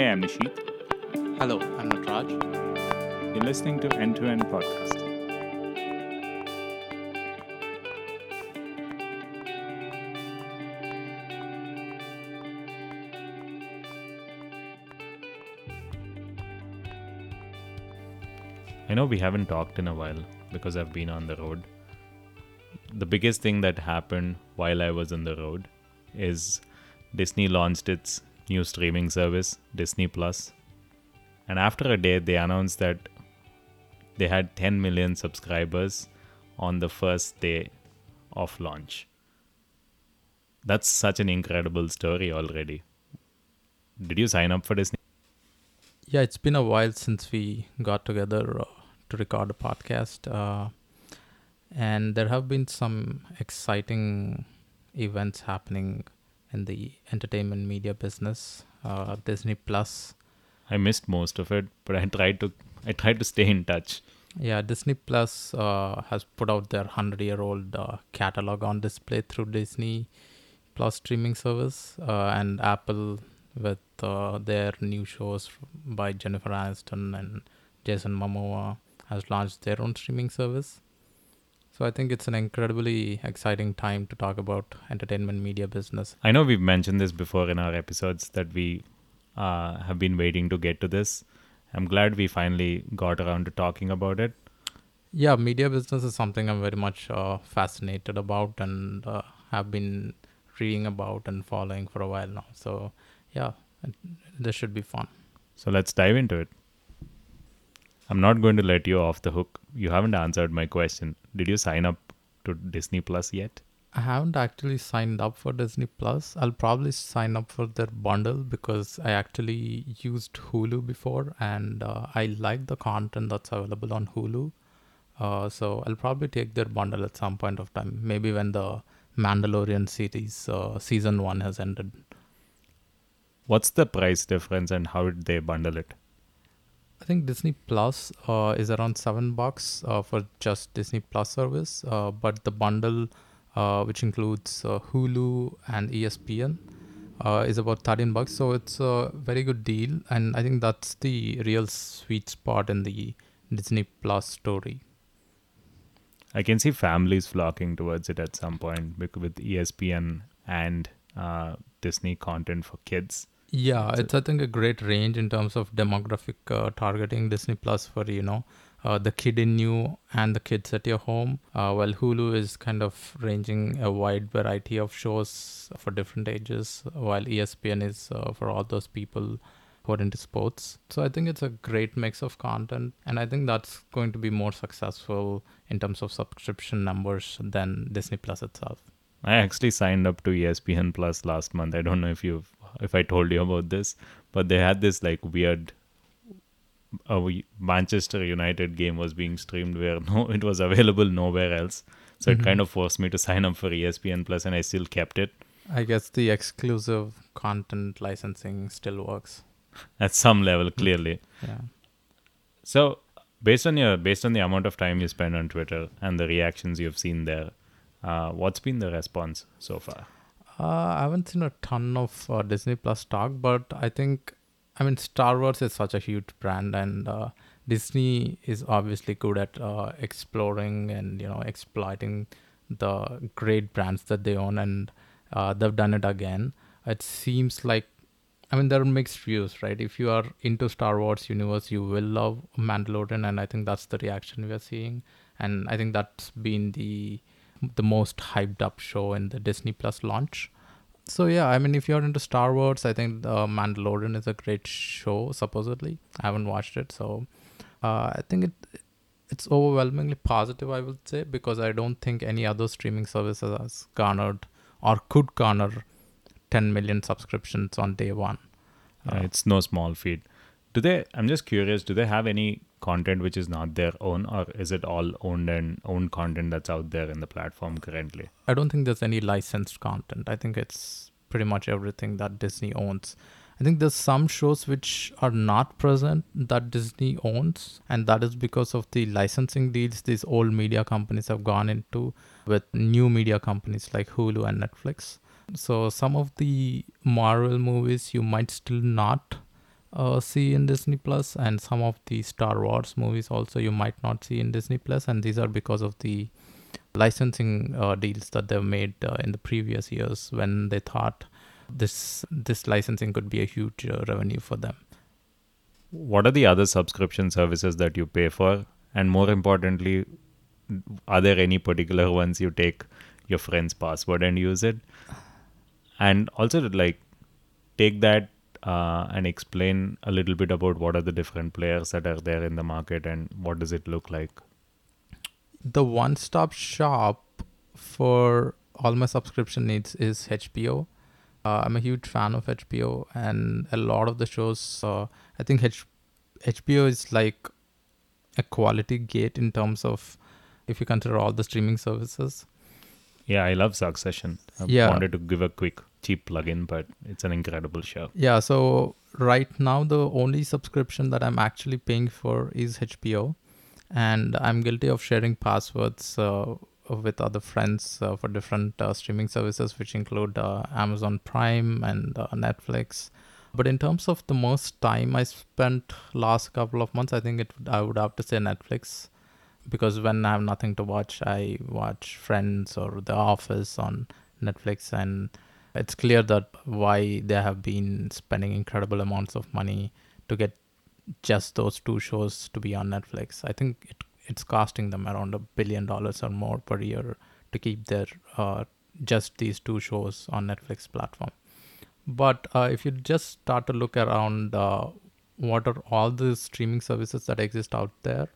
Hey, I'm Nisheeth. Hello, I'm Nataraj. You're listening to End to End Podcast. I know we haven't talked in a while because I've been on the road. The biggest thing that happened while I was on the road is Disney launched its new streaming service, Disney Plus. And after a day, they announced that they had 10 million subscribers on the first day of launch. That's such an incredible story already. Did you sign up for Disney? Yeah, it's been a while since we got together uh, to record a podcast. Uh, and there have been some exciting events happening in the entertainment media business. Uh, Disney Plus. I missed most of it, but I tried to I tried to stay in touch. Yeah, Disney Plus uh, has put out their hundred-year-old uh, catalog on display through Disney Plus streaming service, uh, and Apple with uh, their new shows by Jennifer Aniston and Jason Momoa has launched their own streaming service. So I think it's an incredibly exciting time to talk about entertainment media business. I know we've mentioned this before in our episodes that we uh, have been waiting to get to this. I'm glad we finally got around to talking about it. Yeah, media business is something I'm very much uh, fascinated about and uh, have been reading about and following for a while now. So yeah, this should be fun. So let's dive into it. I'm not going to let you off the hook. You haven't answered my question. Did you sign up to Disney Plus yet? I haven't actually signed up for Disney Plus. I'll probably sign up for their bundle because I actually used Hulu before and uh, I like the content that's available on Hulu. Uh, so I'll probably take their bundle at some point of time, maybe when the Mandalorian series uh, season one has ended. What's the price difference and how did they bundle it? I think Disney Plus uh, is around seven bucks uh, for just Disney Plus service, uh, but the bundle, uh, which includes uh, Hulu and ESPN, uh, is about thirteen bucks. So it's a very good deal, and I think that's the real sweet spot in the Disney Plus story. I can see families flocking towards it at some point with ESPN and Disney content for kids. Yeah, it's I think a great range in terms of demographic uh, targeting. Disney Plus for you know uh, the kid in you and the kids at your home. Uh, while Hulu is kind of ranging a wide variety of shows for different ages, while ESPN is uh, for all those people who are into sports. So I think it's a great mix of content, and I think that's going to be more successful in terms of subscription numbers than Disney Plus itself. I actually signed up to ESPN Plus last month. I don't know if you've if I told you about this, but they had this like weird uh, Manchester United game was being streamed where no it was available nowhere else. So mm-hmm. it kind of forced me to sign up for ESPN Plus and I still kept it. I guess the exclusive content licensing still works. At some level, clearly. Yeah. So based on your based on the amount of time you spend on Twitter and the reactions you've seen there, uh, what's been the response so far? Uh, I haven't seen a ton of uh, Disney Plus talk, but I think, I mean, Star Wars is such a huge brand, and uh, Disney is obviously good at uh, exploring and you know exploiting the great brands that they own, and uh, they've done it again. It seems like, I mean, there are mixed views, right? If you are into Star Wars universe, you will love Mandalorian, and I think that's the reaction we are seeing, and I think that's been the the most hyped up show in the Disney Plus launch. So yeah, I mean, if you're into Star Wars, I think the Mandalorian is a great show. Supposedly, I haven't watched it, so uh, I think it it's overwhelmingly positive. I would say because I don't think any other streaming service has garnered or could garner 10 million subscriptions on day one. Uh, it's no small feat. Do they? I'm just curious. Do they have any content which is not their own, or is it all owned and owned content that's out there in the platform currently? I don't think there's any licensed content. I think it's pretty much everything that Disney owns. I think there's some shows which are not present that Disney owns, and that is because of the licensing deals these old media companies have gone into with new media companies like Hulu and Netflix. So some of the Marvel movies you might still not uh, see in Disney Plus, and some of the Star Wars movies also you might not see in Disney Plus, and these are because of the licensing uh, deals that they've made uh, in the previous years when they thought this this licensing could be a huge uh, revenue for them. What are the other subscription services that you pay for, and more importantly, are there any particular ones you take your friend's password and use it? And also, like, take that uh, and explain a little bit about what are the different players that are there in the market and what does it look like the one stop shop for all my subscription needs is HBO. Uh, I'm a huge fan of HBO, and a lot of the shows. Uh, I think H- HBO is like a quality gate in terms of if you consider all the streaming services. Yeah, I love Succession. I Yeah. wanted to give a quick cheap plug-in, but it's an incredible show. Yeah, so right now the only subscription that I'm actually paying for is HBO, and I'm guilty of sharing passwords uh, with other friends uh, for different uh, streaming services, which include uh, Amazon Prime and uh, Netflix. But in terms of the most time I spent last couple of months, I think it I would have to say Netflix, because when I have nothing to watch, I watch Friends or The Office on Netflix, and it's clear that why they have been spending incredible amounts of money to get just those two shows to be on Netflix. I think it it's costing them around a billion dollars or more per year to keep their uh, just these two shows on Netflix platform. But uh, if you just start to look around, uh, what are all the streaming services that exist out there?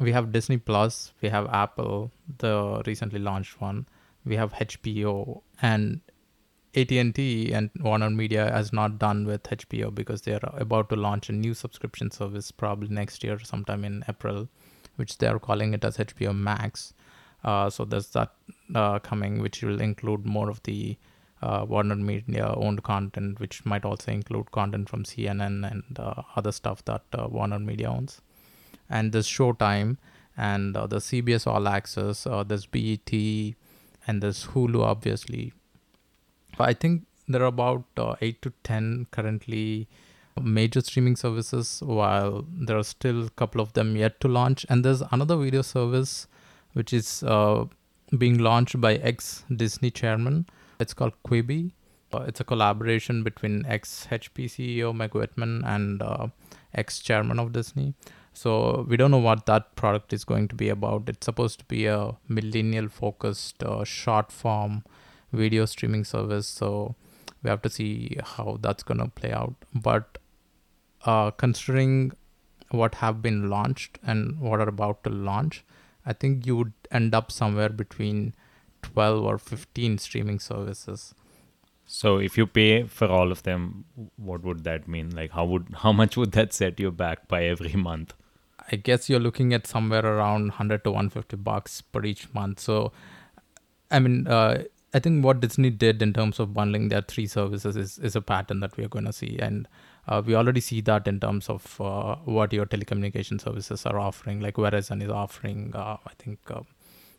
We have Disney Plus, we have Apple, the recently launched one, we have HBO, and AT&T and Warner Media has not done with HBO because they are about to launch a new subscription service probably next year, sometime in April, which they are calling it as HBO Max. Uh, so there's that uh, coming, which will include more of the uh, Warner Media owned content, which might also include content from CNN and uh, other stuff that uh, Warner Media owns. And there's Showtime and uh, the CBS All Access, there's BET, and there's Hulu, obviously. I think there are about uh, 8 to 10 currently major streaming services, while there are still a couple of them yet to launch. And there's another video service which is uh, being launched by ex Disney chairman. It's called Quibi. Uh, it's a collaboration between ex HP CEO Meg Whitman and uh, ex chairman of Disney. So we don't know what that product is going to be about. It's supposed to be a millennial focused uh, short form video streaming service. So we have to see how that's going to play out. But uh, considering what have been launched and what are about to launch, I think you would end up somewhere between 12 or 15 streaming services. So if you pay for all of them, what would that mean? Like how would how much would that set you back by every month? I guess you're looking at somewhere around 100 to 150 bucks per each month. So, I mean, uh, I think what Disney did in terms of bundling their three services is, is a pattern that we are going to see. And uh, we already see that in terms of uh, what your telecommunication services are offering. Like Verizon is offering, uh, I think, uh,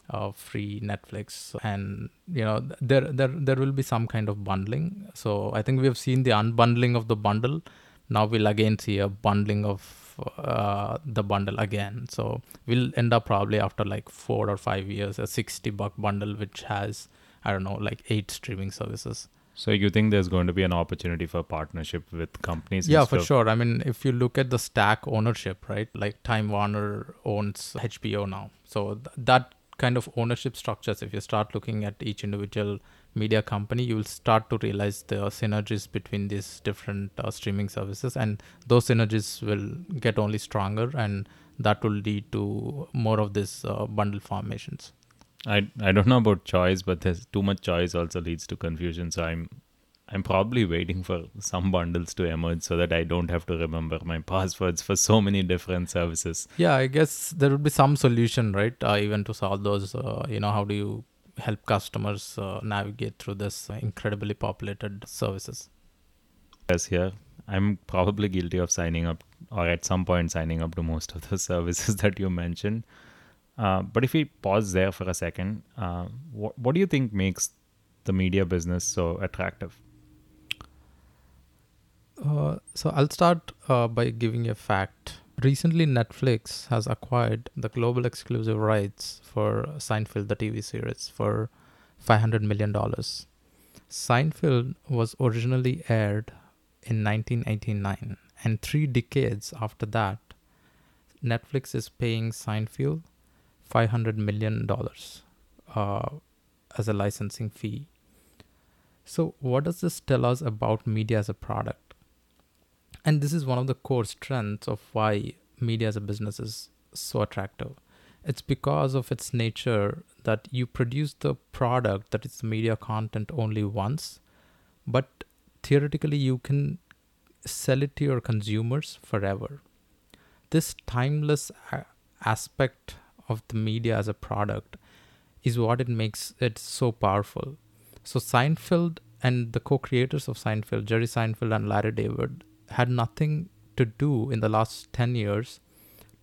uh, free Netflix, and you know there there there will be some kind of bundling. So I think we have seen the unbundling of the bundle. Now we'll again see a bundling of uh, the bundle again. So we'll end up probably after like four or five years a sixty buck bundle which has I don't know like eight streaming services. So you think there's going to be an opportunity for partnership with companies? Yeah, for sure. I mean, if you look at the stack ownership, right? Like Time Warner owns HBO now. So th- that kind of ownership structures, if you start looking at each individual media company, you will start to realize the synergies between these different uh, streaming services, and those synergies will get only stronger, and that will lead to more of these uh, bundle formations. I I don't know about choice, but there's too much choice also leads to confusion. So I'm I'm probably waiting for some bundles to emerge so that I don't have to remember my passwords for so many different services. Yeah, I guess there would be some solution, right? Uh, even to solve those, uh, you know, how do you help customers uh, navigate through this incredibly populated services? Yes, here I'm probably guilty of signing up or at some point signing up to most of the services that you mentioned. Uh, but if we pause there for a second, uh, what what do you think makes the media business so attractive? Uh, so I'll start uh, by giving you a fact. Recently, Netflix has acquired the global exclusive rights for Seinfeld, the TV series, for $500 million. Seinfeld was originally aired in 1989, and three decades after that, Netflix is paying Seinfeld $500 million uh, as a licensing fee. So, what does this tell us about media as a product? And this is one of the core strengths of why media as a business is so attractive. It's because of its nature that you produce the product that is media content only once, but theoretically you can sell it to your consumers forever. This timeless aspect of the media as a product is what it makes it so powerful. So Seinfeld and the co-creators of Seinfeld, Jerry Seinfeld and Larry David, had nothing to do in the last 10 years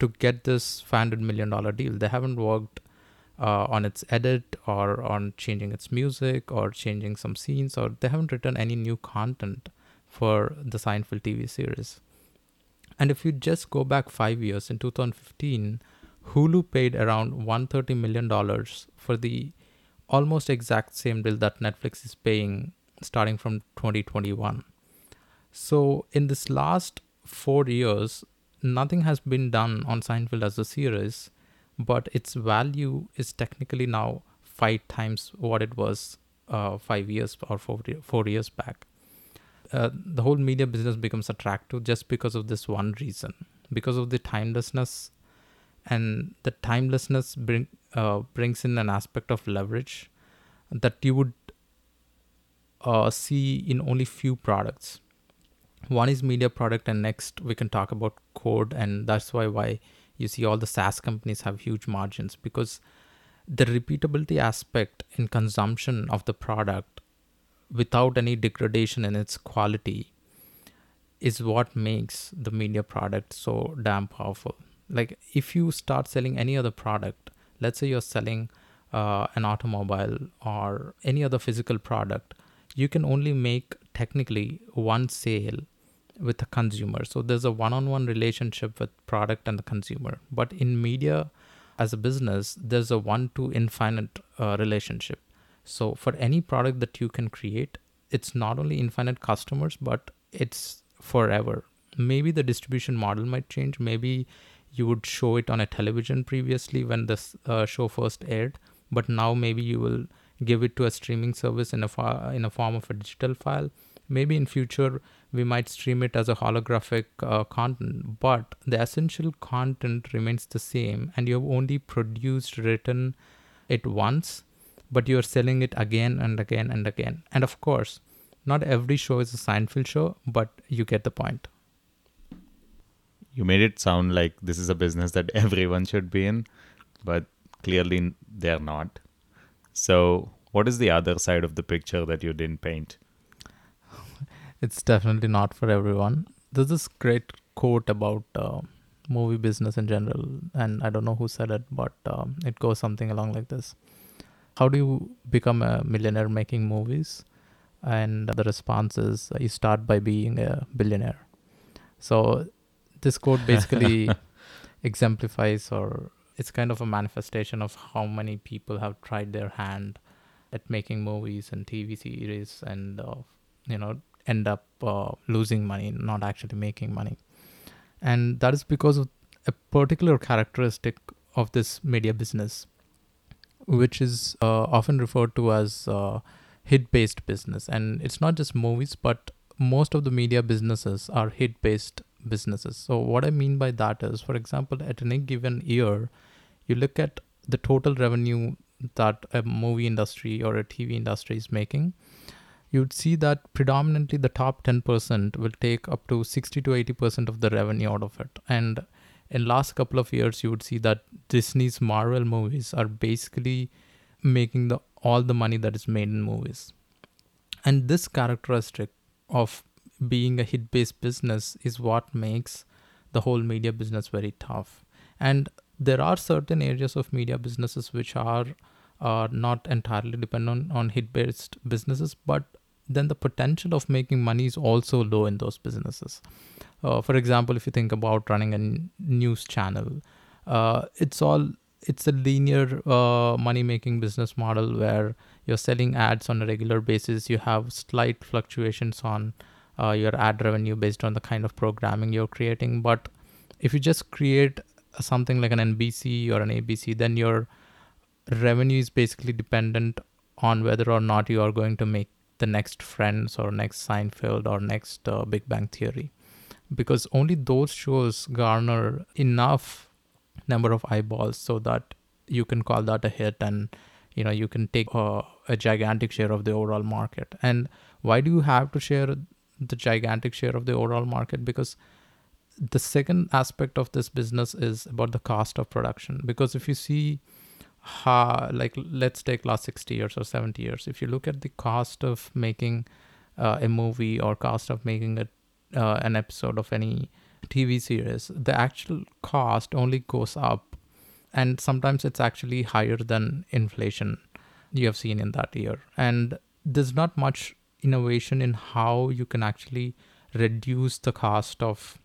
to get this $500 million deal. They haven't worked uh, on its edit or on changing its music or changing some scenes, or they haven't written any new content for the Seinfeld TV series. And if you just go back five years, in 2015, Hulu paid around $130 million for the almost exact same deal that Netflix is paying starting from 2021. So, in this last four years, nothing has been done on Seinfeld as a series, but its value is technically now five times what it was uh, five years or four, four years back. Uh, the whole media business becomes attractive just because of this one reason, because of the timelessness, and the timelessness bring uh, brings in an aspect of leverage that you would uh, see in only few products. One is media product and next we can talk about code and that's why why you see all the saas companies have huge margins because the repeatability aspect in consumption of the product without any degradation in its quality is what makes the media product so damn powerful like if you start selling any other product let's say you're selling uh, an automobile or any other physical product you can only make technically one sale with the consumer. So there's a one-on-one relationship with product and the consumer. But in media, as a business, there's a one-to infinite uh, relationship. So for any product that you can create, it's not only infinite customers, but it's forever. Maybe the distribution model might change. Maybe you would show it on a television previously when this uh, show first aired, but now maybe you will give it to a streaming service in a fa- in a form of a digital file. Maybe in future we might stream it as a holographic uh, content, but the essential content remains the same, and you have only produced, written it once, but you're selling it again and again and again. And of course, not every show is a Seinfeld show, but you get the point. You made it sound like this is a business that everyone should be in, but clearly they're not. So, what is the other side of the picture that you didn't paint? it's definitely not for everyone. There's this great quote about uh, movie business in general, and I don't know who said it, but um, it goes something along like this How do you become a millionaire making movies? And the response is you start by being a billionaire. So, this quote basically exemplifies or it's kind of a manifestation of how many people have tried their hand at making movies and TV series and uh, you know end up uh, losing money, not actually making money. And that is because of a particular characteristic of this media business, which is uh, often referred to as uh, hit based business. And it's not just movies, but most of the media businesses are hit based businesses. So, what I mean by that is, for example, at any given year, you look at the total revenue that a movie industry or a TV industry is making. You'd see that predominantly the top 10% will take up to 60 to 80% of the revenue out of it. And in last couple of years you would see that disney's marvel movies are basically making the all the money that is made in movies. And this characteristic of being a hit based business is what makes the whole media business very tough and there are certain areas of media businesses which are uh, not entirely dependent on, on hit based businesses but then the potential of making money is also low in those businesses. Uh, for example, if you think about running a n- news channel, uh, it's all it's a linear uh, money making business model where you're selling ads on a regular basis. You have slight fluctuations on uh, your ad revenue based on the kind of programming you're creating. But if you just create something like an NBC or an ABC, then your revenue is basically dependent on whether or not you are going to make the next Friends or next Seinfeld or next uh, Big Bang Theory, because only those shows garner enough number of eyeballs so that you can call that a hit and you know you can take a, a gigantic share of the overall market. And why do you have to share the gigantic share of the overall market? Because the second aspect of this business is about the cost of production because if you see how like let's take last 60 years or 70 years if you look at the cost of making uh, a movie or cost of making a uh, an episode of any tv series the actual cost only goes up and sometimes it's actually higher than inflation you have seen in that year and there's not much innovation in how you can actually reduce the cost of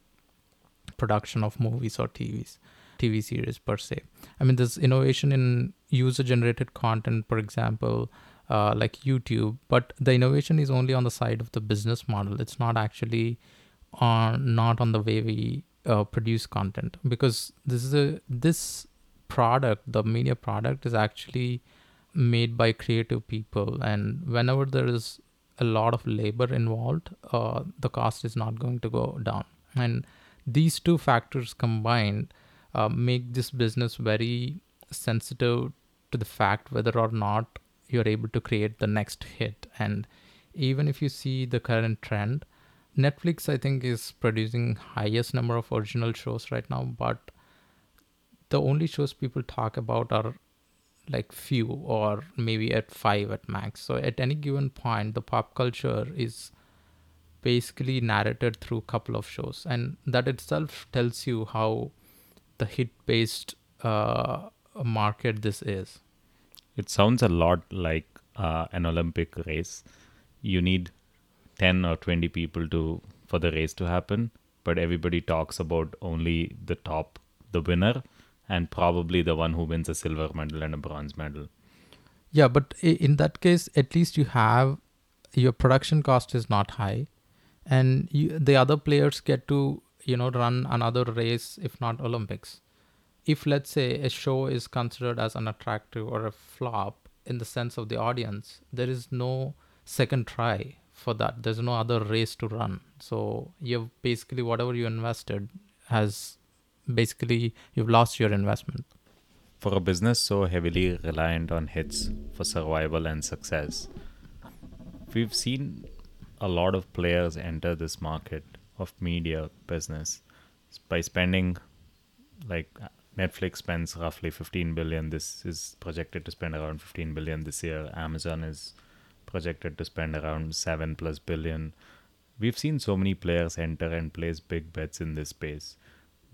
production of movies or TVs, TV series per se. I mean, there's innovation in user generated content, for example, uh, like YouTube, but the innovation is only on the side of the business model. It's not actually on not on the way we uh, produce content because this is a this product, the media product, is actually made by creative people, and whenever there is a lot of labor involved, uh, the cost is not going to go down. And these two factors combined uh, make this business very sensitive to the fact whether or not you're able to create the next hit. And even if you see the current trend, Netflix, I think, is producing highest number of original shows right now, but the only shows people talk about are like few or maybe at five at max. So at any given point, the pop culture is basically narrated through a couple of shows, and that itself tells you how the hit-based uh, market this is. It sounds a lot like uh, an Olympic race. You need ten or twenty people to for the race to happen, but everybody talks about only the top, the winner, and probably the one who wins a silver medal and a bronze medal. Yeah, but in that case, at least you have your production cost is not high, and you, the other players get to you know run another race, if not Olympics. If let's say a show is considered as unattractive or a flop in the sense of the audience, there is no second try for that. There's no other race to run. So you've basically whatever you invested has basically you've lost your investment. For a business so heavily reliant on hits for survival and success, we've seen a lot of players enter this market of media business by spending like Netflix spends roughly 15 billion. This is projected to spend around 15 billion this year. Amazon is projected to spend around 7 plus billion. We've seen so many players enter and place big bets in this space.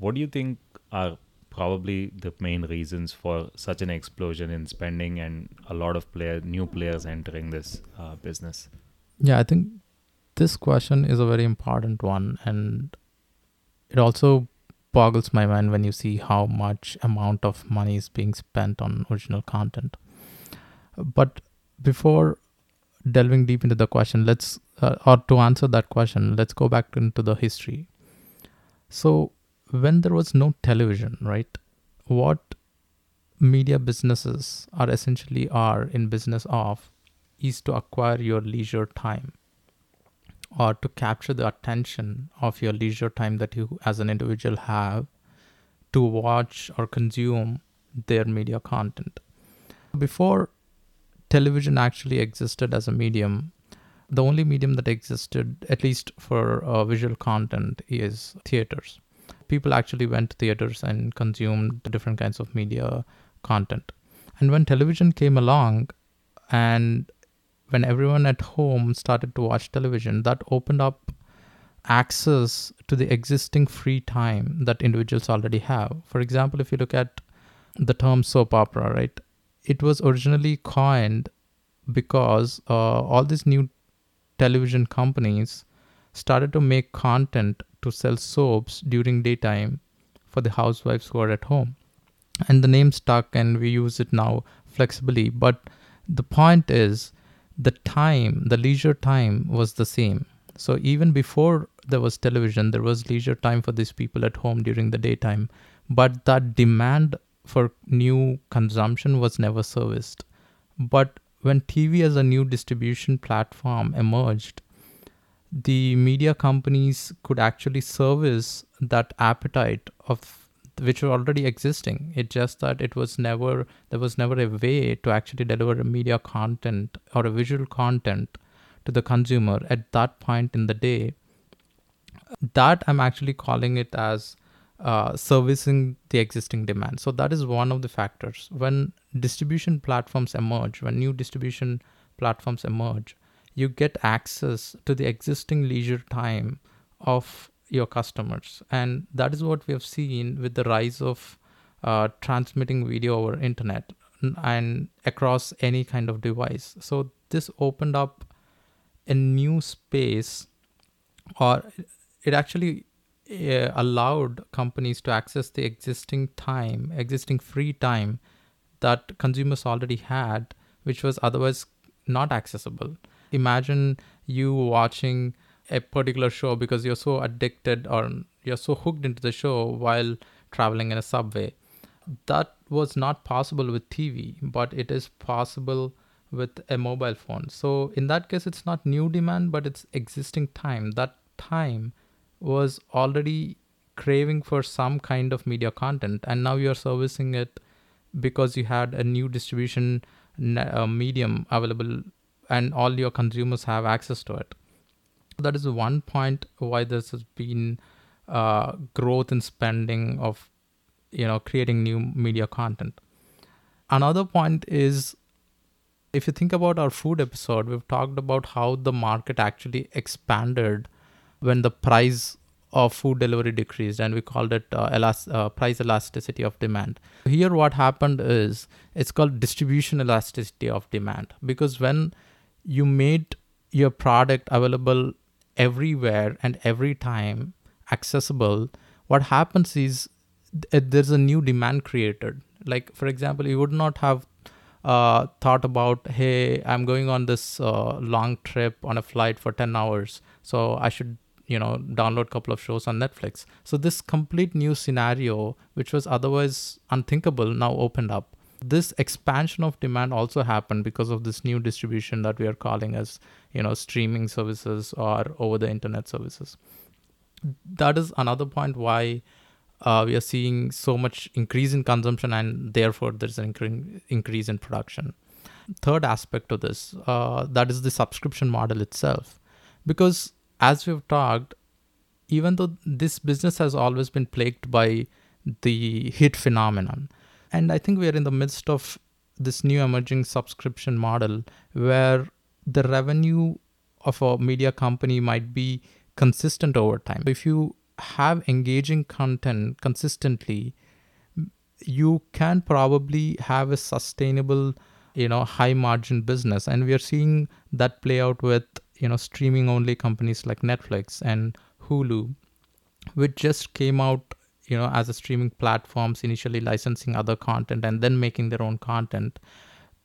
What do you think are probably the main reasons for such an explosion in spending and a lot of player new players entering this uh, business? Yeah, I think this question is a very important one, and it also boggles my mind when you see how much amount of money is being spent on original content. But before delving deep into the question, let's uh, or to answer that question, let's go back into the history. So when there was no television, right? What media businesses are essentially are in business of is to acquire your leisure time or to capture the attention of your leisure time that you as an individual have to watch or consume their media content. Before television actually existed as a medium, the only medium that existed, at least for uh, visual content, is theaters people actually went to theaters and consumed different kinds of media content. And when television came along and when everyone at home started to watch television, that opened up access to the existing free time that individuals already have. For example, if you look at the term soap opera, right? It was originally coined because uh, all these new television companies started to make content to sell soaps during daytime for the housewives who are at home. And the name stuck and we use it now flexibly. But the point is, the time, the leisure time was the same. So even before there was television, there was leisure time for these people at home during the daytime. But that demand for new consumption was never serviced. But when TV as a new distribution platform emerged, the media companies could actually service that appetite of which were already existing. It's just that it was never there was never a way to actually deliver a media content or a visual content to the consumer at that point in the day. That i'm actually calling it as uh, servicing the existing demand. So that is one of the factors. When distribution platforms emerge when new distribution platforms emerge you get access to the existing leisure time of your customers. And that is what we have seen with the rise of uh, transmitting video over internet and across any kind of device. So this opened up a new space or it actually uh, allowed companies to access the existing time existing free time that consumers already had which was otherwise not accessible imagine you watching a particular show because you're so addicted or you're so hooked into the show while traveling in a subway. That was not possible with TV, but it is possible with a mobile phone. So in that case, it's not new demand, but it's existing time. That time was already craving for some kind of media content, and now you're servicing it because you had a new distribution uh, medium available and all your consumers have access to it. That is one point why this has been uh, growth in spending of you know creating new media content. Another point is if you think about our food episode, we've talked about how the market actually expanded when the price of food delivery decreased and we called it uh, uh, price elasticity of demand here what happened is it's called distribution elasticity of demand because when you made your product available everywhere and every time accessible what happens is th- there's a new demand created. Like for example you would not have uh, thought about hey i'm going on this uh, long trip on a flight for 10 hours so i should you know download a couple of shows on netflix. So this complete new scenario which was otherwise unthinkable now opened up this expansion of demand also happened because of this new distribution that we are calling as you know streaming services or over the internet services. That is another point why uh, we are seeing so much increase in consumption and therefore there's an incre- increase in production. Third aspect to this uh, that is the subscription model itself. Because as we've talked even though this business has always been plagued by the hit phenomenon and I think we are in the midst of this new emerging subscription model where the revenue of a media company might be consistent over time. If you have engaging content consistently, you can probably have a sustainable, you know, high margin business. And we are seeing that play out with, you know, streaming only companies like Netflix and Hulu, which just came out you know as a streaming platforms initially licensing other content and then making their own content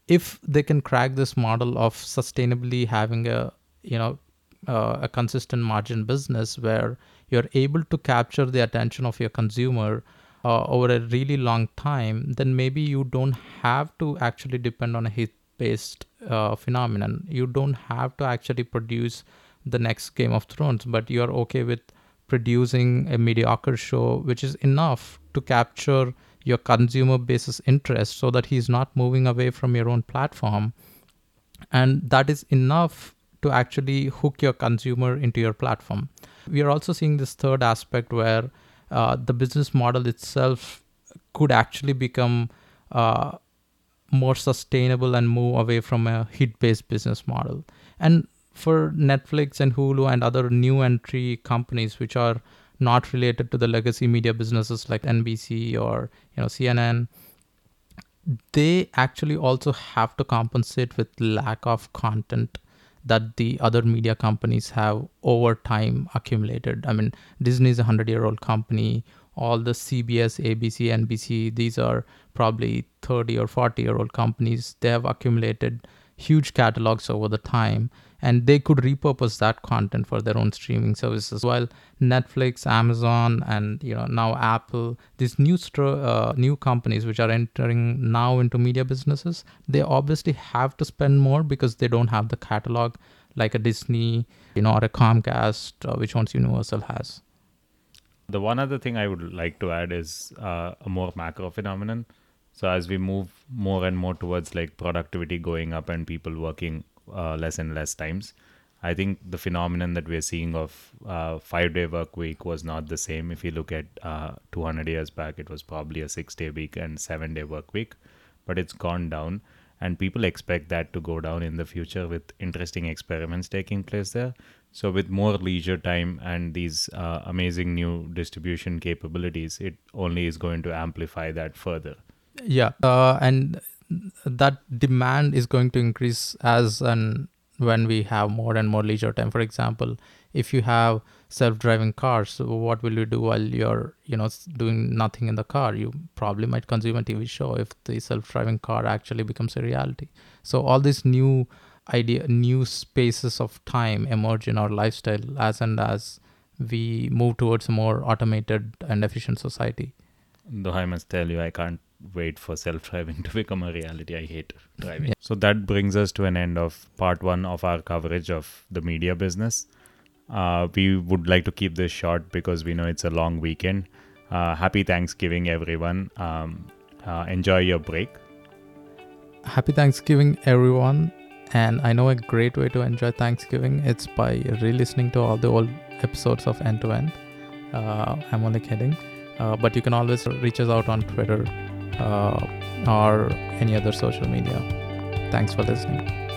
if they can crack this model of sustainably having a you know uh, a consistent margin business where you're able to capture the attention of your consumer uh, over a really long time then maybe you don't have to actually depend on a hit based uh, phenomenon. You don't have to actually produce the next game of thrones but you're okay with producing a mediocre show which is enough to capture your consumer base's interest so that he's not moving away from your own platform. And that is enough to actually hook your consumer into your platform. We are also seeing this third aspect where uh, the business model itself could actually become uh, more sustainable and move away from a hit based business model. And for Netflix and Hulu and other new entry companies which are not related to the legacy media businesses like NBC or you know CNN they actually also have to compensate with lack of content that the other media companies have over time accumulated. I mean, Disney is a hundred year old company. All the CBS, ABC, NBC, these are probably 30 or 40 year old companies. They have accumulated huge catalogs over the time and they could repurpose that content for their own streaming services. While netflix amazon and you know now apple these new uh, new companies which are entering now into media businesses they obviously have to spend more because they don't have the catalog like a disney you know or a comcast uh, which ones universal has. The one other thing i would like to add is uh, a more macro phenomenon so as we move more and more towards like productivity going up and people working uh, less and less times. I think the phenomenon that we're seeing of uh, five day work week was not the same. If you look at uh, 200 years back, it was probably a six day week and seven day work week, but it's gone down. And people expect that to go down in the future with interesting experiments taking place there. So, with more leisure time and these uh, amazing new distribution capabilities, it only is going to amplify that further. Yeah. Uh, and that demand is going to increase as and when we have more and more leisure time. For example if you have self-driving cars what will you do while you're you know doing nothing in the car? You probably might consume a tv show if the self-driving car actually becomes a reality. So all these new idea new spaces of time emerge in our lifestyle as and as we move towards a more automated and efficient society. Though i must tell you i can't wait for self driving to become a reality. I hate driving. Yeah. So that brings us to an end of part one of our coverage of the media business. Uh, we would like to keep this short because we know it's a long weekend. Uh, happy Thanksgiving, everyone. Um, uh, enjoy your break. Happy Thanksgiving, everyone. And I know a great way to enjoy Thanksgiving. It's by re listening to all the old episodes of End to End. Uh, I'm only kidding. Uh, but you can always reach us out on Twitter Uh, or any other social media. Thanks for listening.